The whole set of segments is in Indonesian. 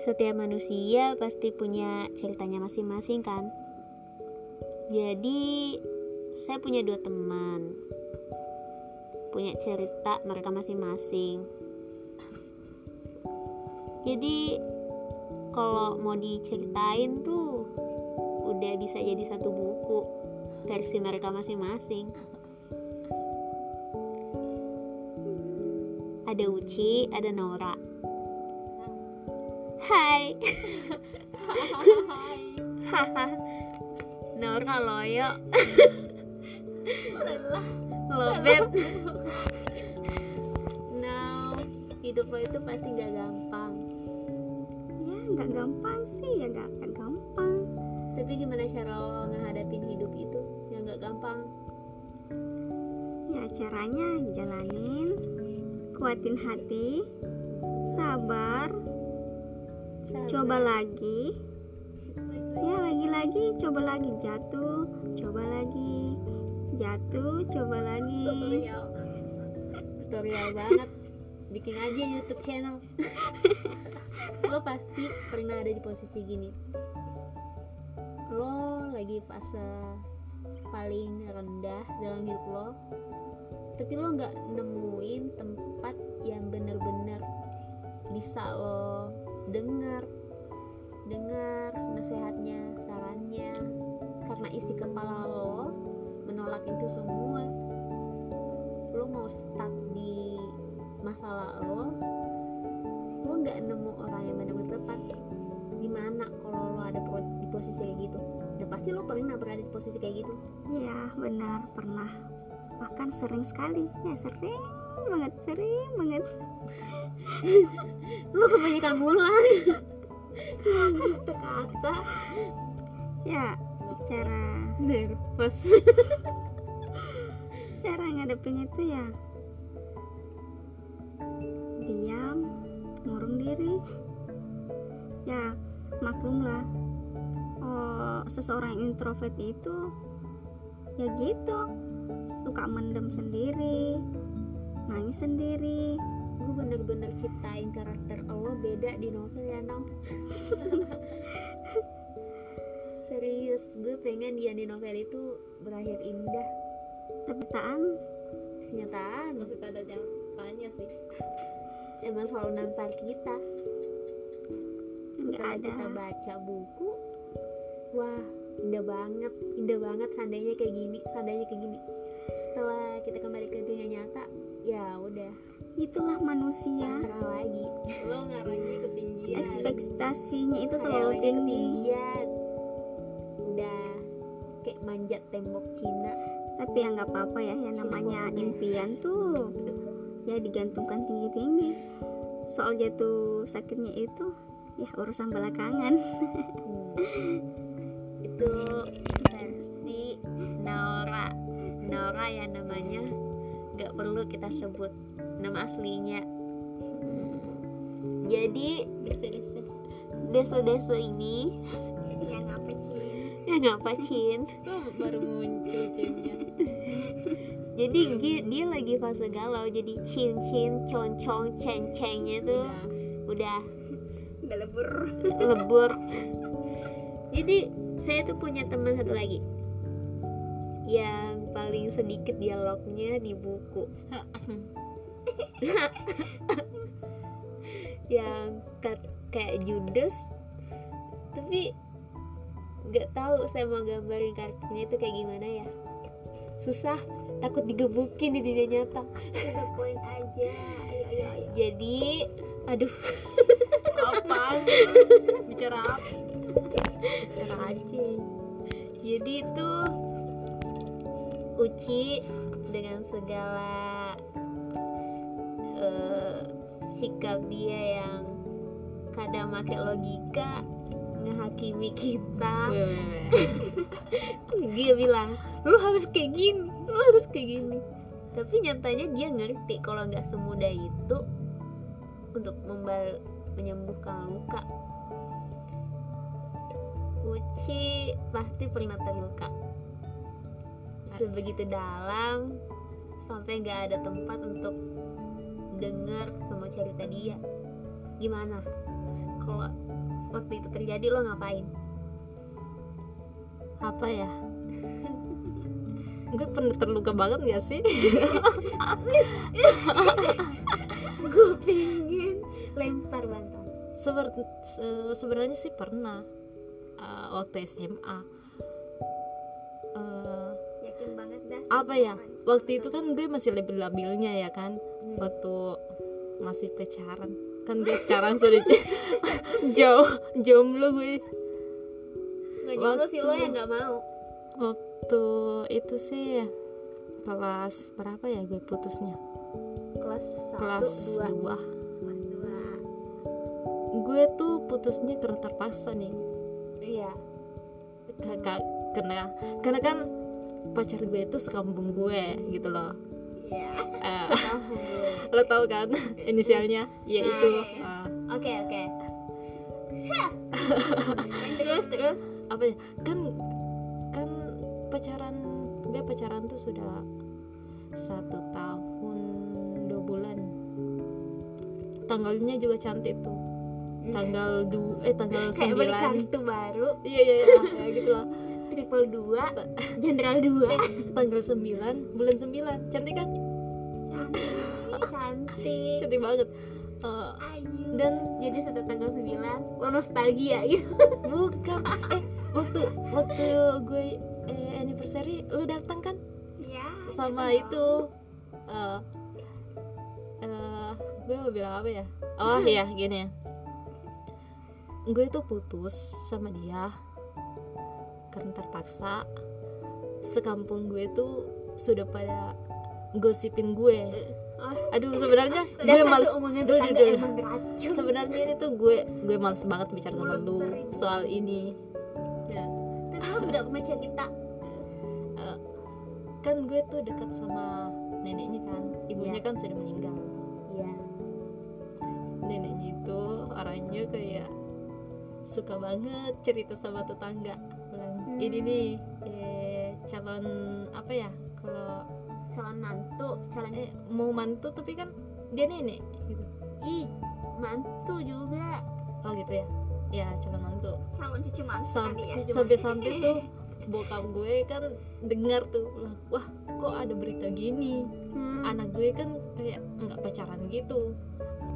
setiap manusia pasti punya ceritanya masing-masing kan? Jadi saya punya dua teman. Punya cerita mereka masing-masing. Jadi kalau mau diceritain tuh udah bisa jadi satu buku versi mereka masing-masing. Ada Uci ada Nora Hai. Haha Nora loyo. Lobet. Now Hidup lo itu pasti gak gampang. Ya nggak gampang sih ya nggak akan gampang. Tapi gimana cara lo ngehadapin hidup itu Yang gak gampang? Ya caranya jalanin kuatin hati sabar coba lagi. Ya lagi-lagi coba lagi. Jatuh coba lagi. Jatuh coba lagi. Tutorial. Banget. Bikin aja YouTube channel. Lo pasti pernah ada di posisi gini. Lo lagi fase paling rendah dalam hidup lo. Tapi lo nggak nemuin tempat yang bener-bener bisa lo dengar dengar nasihatnya sarannya. Karena isi kepala lo menolak itu semua lo mau stuck di masalah lo lo nggak nemu orang yang benar-benar tepat. Gimana kalau lo ada di posisi kayak gitu? Dan pasti lo pernah berada di posisi kayak gitu. Ya benar. Pernah. Bahkan sering sekali. Ya sering banget sering banget. Lo kebanyakan bulan. Kata ya cara nervous. Cara ngadepin itu ya diam ngurung diri. Ya maklumlah oh, seseorang introvert itu ya gitu. Suka mendem sendiri nangis sendiri. Gue bener-bener ciptain karakter lo beda di novel ya Nam. Serius gue pengen dia di novel itu berakhir indah. Tapi taan kenyataan. Masih ada nyatanya sih. Emang selalu nampar kita. Nggak setelah ada. kita baca buku wah indah banget. Indah banget seandainya kayak gini seandainya kayak gini. Setelah kita kembali ke dunia nyata ya udah. Itulah manusia. Terserah lagi. Lo ngarangnya ketinggian. Ekspektasinya itu terlalu tinggi. ketinggian. Udah. Kayak manjat tembok Cina. Tapi ya nggak apa-apa ya yang namanya impian tuh ya digantungkan tinggi-tinggi. Soal jatuh sakitnya itu ya urusan belakangan. Hmm. itu versi Naura Naura ya namanya nggak perlu kita sebut nama aslinya. Jadi desa-desa. deso-deso ini ya ngapa sih ya ngapa Cin? Baru muncul cinnya jadi gi- dia lagi fase galau. Jadi cin cin concong ceng cengnya tuh udah udah lebur. Lebur. Jadi saya tuh punya teman satu lagi. Yang paling sedikit dialognya di buku. Yang kayak Judas. Tapi nggak tahu saya mau gambarin karakternya itu kayak gimana ya. Susah takut digebukin di dunia nyata. Udah poin aja. Ayo ayo ayo. Jadi aduh. Apa bicara apa? Cara aja. Jadi itu Uci dengan segala eh, sikap dia yang kadang pakai logika ngehakimi kita. Dia bilang lu harus kayak gini lu harus kayak gini. Tapi nyatanya dia ngerti kalau nggak semudah itu untuk membal menyembuhkan luka. Uci pasti pernah terluka sebegitu dalam sampai nggak ada tempat untuk dengar semua cerita dia. Gimana? Kalau waktu itu terjadi lo ngapain? Apa ya? Gue pernah terluka banget gak sih? Gue pengen lempar bantal. Seber- se- sebenarnya sih pernah uh, waktu SMA Uh, dah apa ya? Waktu itu kan gue masih labil-labilnya ya kan? Waktu masih pacaran. Kan gue sekarang sudah jauh jomblo gue. Nggak jomblo sih lo yang nggak mau. waktu itu sih kelas berapa ya gue putusnya? Kelas satu kelas dua. 2 kelas dua. Gue tuh putusnya karena terpaksa nih. Iya. Kakak karena karena kan pacar gue itu sekampung gue gitu loh. Iya Eh, tahu gue lo tau kan inisialnya? Ya Nah, itu iya, iya. Eh, oke. Oke terus terus. Apa ya? Kan kan pacaran gue pacaran tuh sudah satu tahun dua bulan. Tanggalnya juga cantik tuh. Tanggal du eh tanggal kayak beli sembilan. kartu baru. Iya iya iya ya, gitu lah triple dua general dua tanggal 9 bulan 9 cantik kan? Cantik cantik. Banget. Eh, ayu. dan jadi sudah tanggal 9 lo nostalgia gitu. Bukan. Eh waktu waktu gue eh, anniversary lu datang kan? Iya sama itu eh eh, gue mau bilang apa ya? Oh iya gini. Ya gue tuh putus sama dia karena terpaksa. Sekampung gue tuh sudah pada gosipin gue. Oh, aduh sebenarnya gue dasar males. sebenarnya ini tuh gue gue males banget bicara sama lu soal ini. Ya. Pernah cerita. Eh, kan gue tuh dekat sama neneknya kan. Ibunya Iya. kan sudah meninggal. Iya. Neneknya itu orangnya kayak suka banget cerita sama tetangga. Ini nih eh, calon apa ya? Kalau calon mantu calon eh, mau mantu tapi kan dia nenek gitu. Ih mantu juga. Oh gitu ya? Ya calon mantu. Calon cucu mantu Sam- ya sampai-sampai tuh bokap gue kan dengar tuh lah, wah kok ada berita gini? Hmm. anak gue kan kayak nggak pacaran gitu.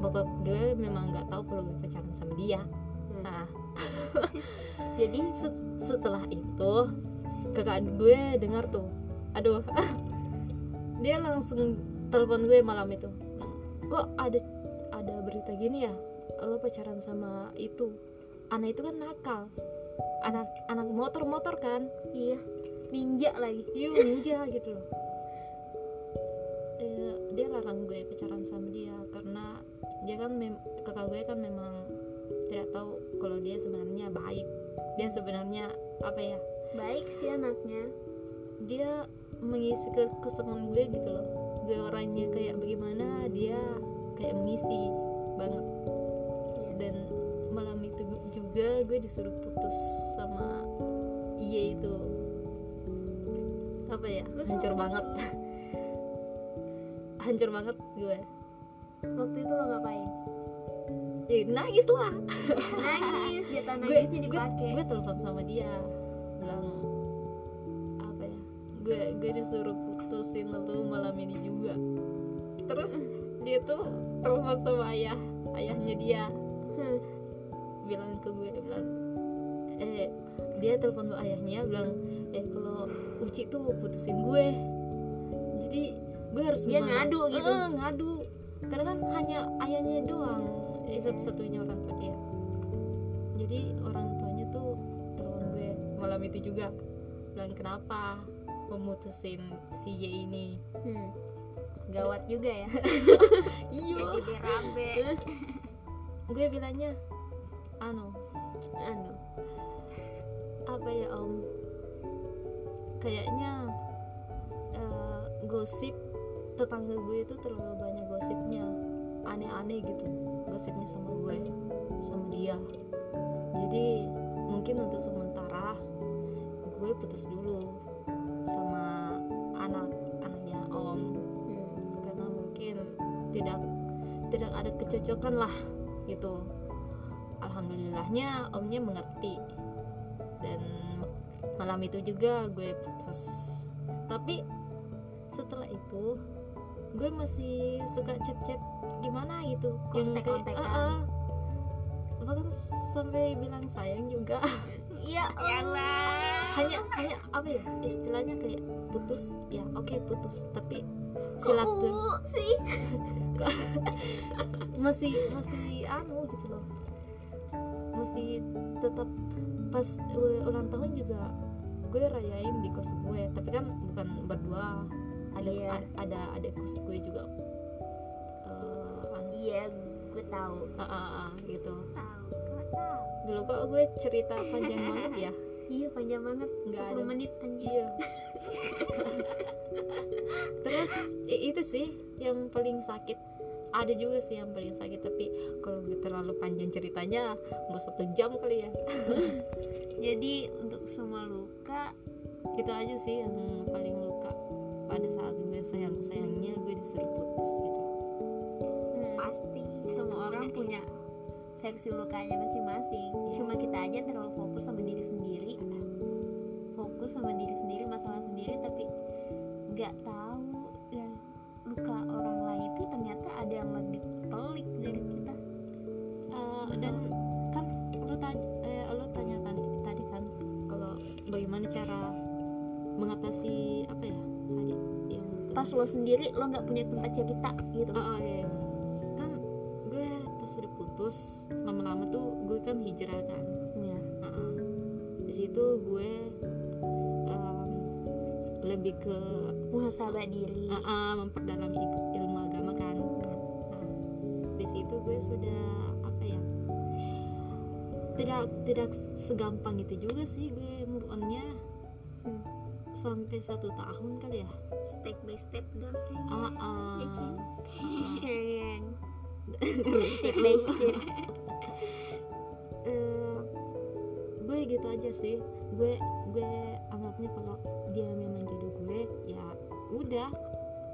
Bokap gue memang nggak tahu kalau gue pacaran sama dia. Hmm. nah jadi se- setelah itu kakak gue dengar tuh aduh dia langsung telepon gue malam itu. Kok ada ada berita gini ya? Lo pacaran sama itu. Anak itu kan nakal. Anak anak motor motor kan? Iya. Ninja lagi. Yuk ninja gitu loh. Dia larang gue pacaran sama dia karena dia kan kakak gue kan memang tidak tahu kalau dia sebenarnya baik. Dia sebenarnya apa ya baik sih anaknya. dia mengisi ke kesenangan gue gitu loh. Gue orangnya kayak bagaimana dia kayak mengisi banget. Dan malam itu juga gue disuruh putus sama iya itu. Apa ya hancur banget. Hancur banget gue. Waktu itu lo ngapain ya, nangis lah. Nangis jatah nangisnya gue, dipakai. gue telepon sama dia. Bilang apa ya? Gue gue disuruh putusin lu malam ini juga. Terus dia tuh telepon sama ayah ayahnya dia. Hmm. bilang ke gue bilang eh dia telepon ke ayahnya bilang eh kalau Uci tuh mau putusin gue. Jadi gue harus Dia gimana? ngadu gitu? Eh, ngadu. Karena kan hanya ayahnya doang eh, satu-satunya orang tua dia. Jadi orang tuanya tuh telepon gue malam itu juga. Bilang kenapa memutusin si Y ini? Hmm. gawat juga ya. Iya. Jadi berabe gue bilangnya anu. Anu. Apa ya om? Kayaknya eh, gosip tetangga gue itu terlalu banyak gosipnya. Aneh-aneh gitu gosipnya sama gue sama dia. Jadi mungkin untuk sementara gue putus dulu sama anak anaknya om. Hmm. karena mungkin tidak tidak ada kecocokan lah gitu. Alhamdulillahnya omnya mengerti. Dan malam itu juga gue putus. Tapi setelah itu gue masih suka chat-chat gimana gitu. Yang kayak. "Ah, ah." bahkan sampai bilang sayang juga. Ya Allah. Hanya hanya apa ya istilahnya kayak putus ya oke putus. Tapi silaturahmi Kok sih? Masih masih anu gitu loh. Masih tetap pas ulang tahun juga gue rayain di kos gue. Tapi kan bukan berdua ada Iya. a- ada ada kos gue juga. Anu, iya gue tahu. Ah, ah, ah, gitu. Tahu tahu dulu kok gue cerita panjang banget ya? Iya panjang banget. Nggak 10 ada. menit anjir iya. Terus itu sih yang paling sakit. Ada juga sih yang paling sakit tapi kalau gue terlalu panjang ceritanya mau satu jam kali ya. Jadi untuk semua luka itu aja sih yang paling versi lukanya masing-masing. Iya. cuma kita aja terlalu fokus sama diri sendiri. Fokus sama diri sendiri masalah sendiri tapi nggak tahu. Ya luka orang lain itu ternyata ada yang lebih pelik dari kita. Eh, dan kan lu tanya eh, lu tanya tadi, tadi kan kalau bagaimana cara mengatasi apa ya tadi yang pas lo sendiri lo nggak punya tempat cerita gitu. Oh, oh, iya. pas putus lama-lama tuh gue kan hijrah kan. Ya Heeh. di situ gue em, lebih ke muhasabah diri. Uh, uh, memperdalam il- ilmu agama kan. Nah, di situ gue sudah apa ya tidak tidak segampang itu juga sih gue move onnya. Hmm. sampai satu tahun kali ya. Step by step dong sih. Ah ah. Step by step. Eh, gue gitu aja sih. Gue gue anggapnya kalau dia memang jodoh gue ya udah.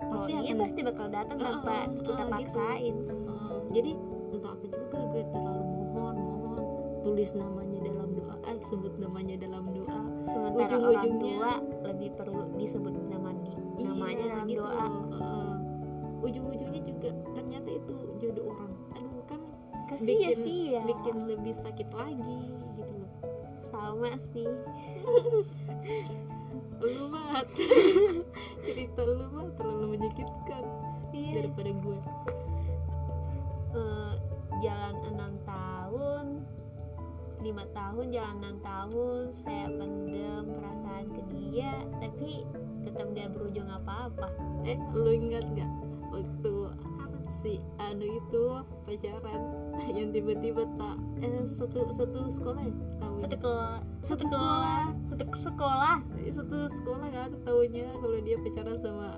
Oh, pasti dia akan pasti bakal datang tanpa Heeh, kita gitu. paksain. Eh, jadi untuk apa juga gue terlalu mohon mohon. Tulis namanya dalam doa eh sebut namanya dalam doa. Sementara orang Ujung-ujungnya- tua lebih perlu disebut nama di, namanya Iya, dalam gitu. doa. Heeh. ujung-ujungnya juga ternyata itu jodoh orang. Aduh kan kasihan bikin sih ya. bikin lebih sakit lagi gitu loh. Sama sih. Lu mah cerita lu mah terlalu menyakitkan iya. daripada gue Eh, jalan enam tahun lima tahun jalan enam tahun saya pendem perasaan ke dia tapi tetap dia berujung apa-apa. Eh lu ingat nggak waktu si anu itu pacaran yang tiba-tiba tak eh satu satu sekolah ya tahu satu kelas Satu satu kelas satu sekolah. Satu sekolah kan tahunya kalau dia pacaran sama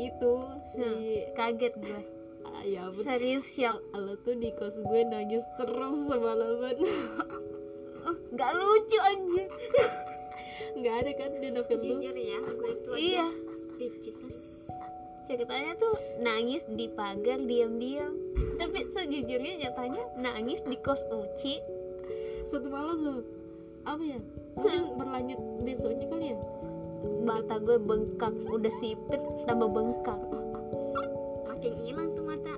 itu si kaget gue. Ah, ya ampun serius shock Allah tuh di kos gue nangis terus semalaman. Nggak lucu anjir. Nggak ada kan di novel lu jujur ya gue itu aja. iya ceritanya tuh nangis di pagar diam-diam. Tapi sejujurnya nyatanya nangis di kos Uci. Satu malam loh apa ya? Mungkin berlanjut besoknya kali ya? Mata gue bengkak udah sipit tambah bengkak. Makin hilang tuh mata.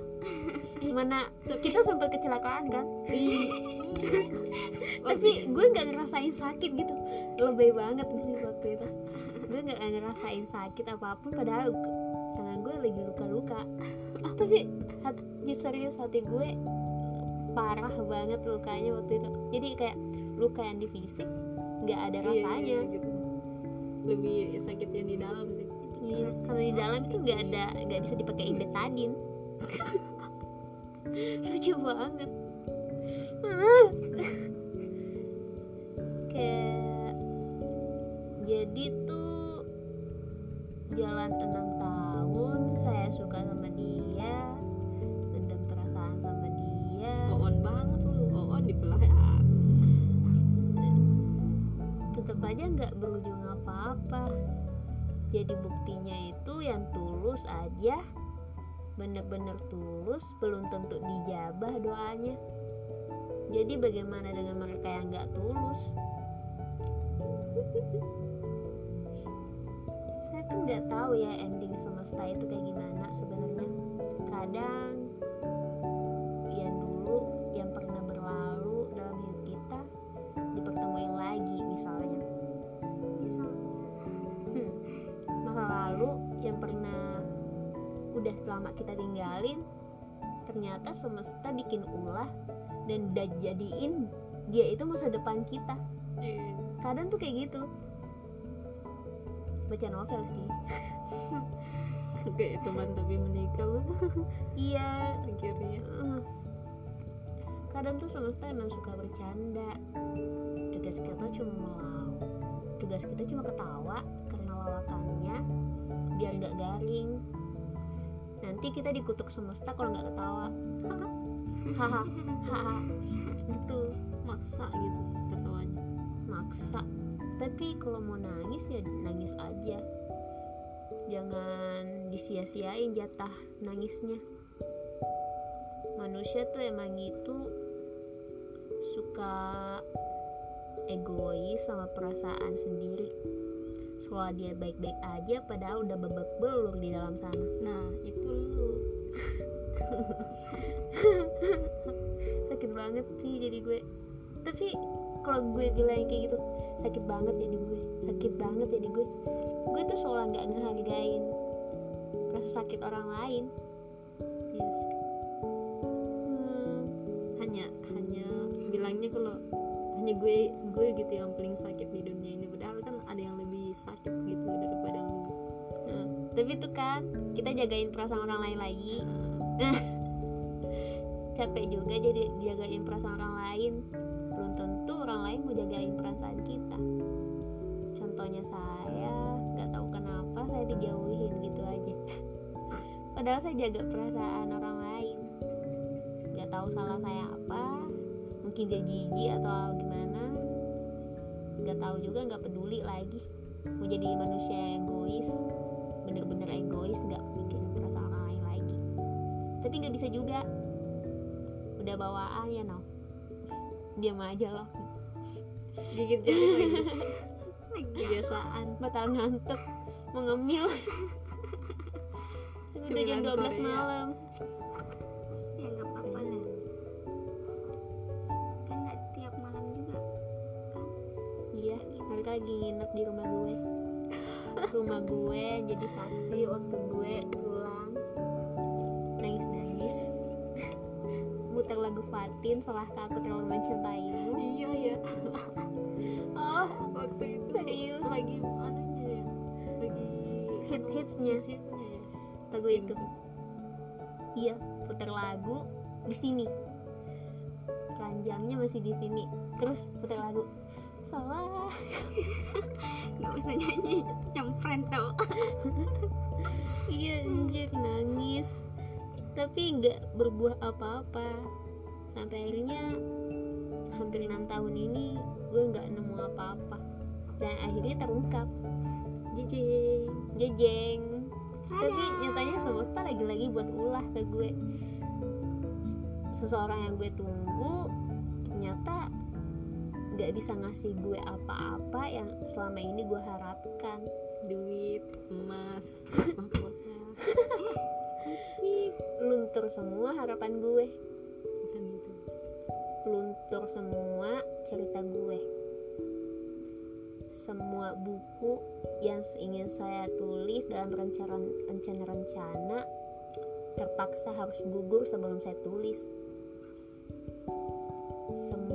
Mana? Kita sempat kecelakaan kan? Ih. tapi gue nggak ngerasain sakit gitu. Lebih banget sih waktu itu. Gue nggak ngerasain sakit apa pun padahal gue lagi luka-luka. Tapi hati, serius hati gue parah banget lukanya waktu itu. Jadi kayak luka yang di fisik nggak ada Iya, rasanya. iya, gitu. lebih sakit yang di dalam sih. Iya, kalau di dalam itu nggak ada nggak bisa dipakai betadin lucu banget itu yang tulus aja. Bener-bener tulus belum tentu dijabah doanya. Jadi bagaimana dengan mereka yang nggak tulus? Saya tuh nggak tahu ya ending semesta itu kayak gimana sebenarnya. Kadang udah lama kita tinggalin ternyata semesta bikin ulah dan udah jadiin dia itu masa depan kita. Kadang tuh kayak gitu. Baca novel sih. Kayak teman tapi menikah. Loh iya. Akhirnya. Kadang tuh semesta emang suka bercanda. Tugas kita cuma melau. Tugas kita cuma ketawa karena lawakannya biar nggak garing nanti kita dikutuk semesta kalau nggak ketawa. Haha. Haha gitu maksa gitu tertawanya. Maksa. Tapi kalau mau nangis ya nangis aja. Jangan disia-siain jatah nangisnya. Manusia tuh emang gitu. Suka egois sama perasaan sendiri seolah dia baik-baik aja padahal udah babak belur di dalam sana. Nah itu lu. Sakit banget sih jadi gue. Tapi kalau gue bilang kayak gitu sakit banget jadi gue. Sakit banget jadi gue. Gue tuh seolah nggak ngehargain rasa sakit orang lain. Yes. hmm, hanya hanya bilangnya kalau hanya gue gue gitu yang paling sakit di dunia ini. Padahal tapi tuh kan kita jagain perasaan orang lain lagi. Nah, capek juga jadi jagain perasaan orang lain. Belum tentu orang lain mau jagain perasaan kita. Contohnya saya nggak tahu kenapa saya dijauhin gitu aja. Padahal saya jaga perasaan orang lain. Nggak tahu salah saya apa mungkin dia jijik atau gimana. Nggak tahu juga nggak peduli lagi. Mau jadi manusia egois tapi nggak bisa juga. Udah bawaan ya no diam aja loh. Gigit jari lagi kebiasaan. Batal ngantuk mengemil udah jam Cemilan 12 Korea. malam. Ya nggak apa-apa lah. Kan nggak tiap malam juga iya mereka lagi nginep di rumah gue. Rumah gue jadi saksi waktu gue muter lagu Fatin salahkah aku terlalu mencintaimu? Iya ya oh waktu itu serius? lagi anunya ya lagi Hits-hitsnya. hits-hitsnya ya. Lagu itu? Iya putar lagu di sini. Keranjangnya masih di sini. Terus putar lagu. Salah. Nggak usah nyanyi. Nyempren tau. Iya anjir nangis. Tapi nggak berbuah apa-apa sampai akhirnya hampir enam tahun ini gue nggak nemu apa-apa. Dan akhirnya terungkap. Jijing. Jejeng tapi nyatanya semesta lagi-lagi buat ulah ke gue. Seseorang yang gue tunggu ternyata nggak bisa ngasih gue apa-apa yang selama ini gue harapkan. Duit emas mahkota. Luntur semua harapan gue luntur semua cerita gue. Semua buku yang ingin saya tulis dalam rencana rencana-rencana terpaksa harus gugur sebelum saya tulis. Semua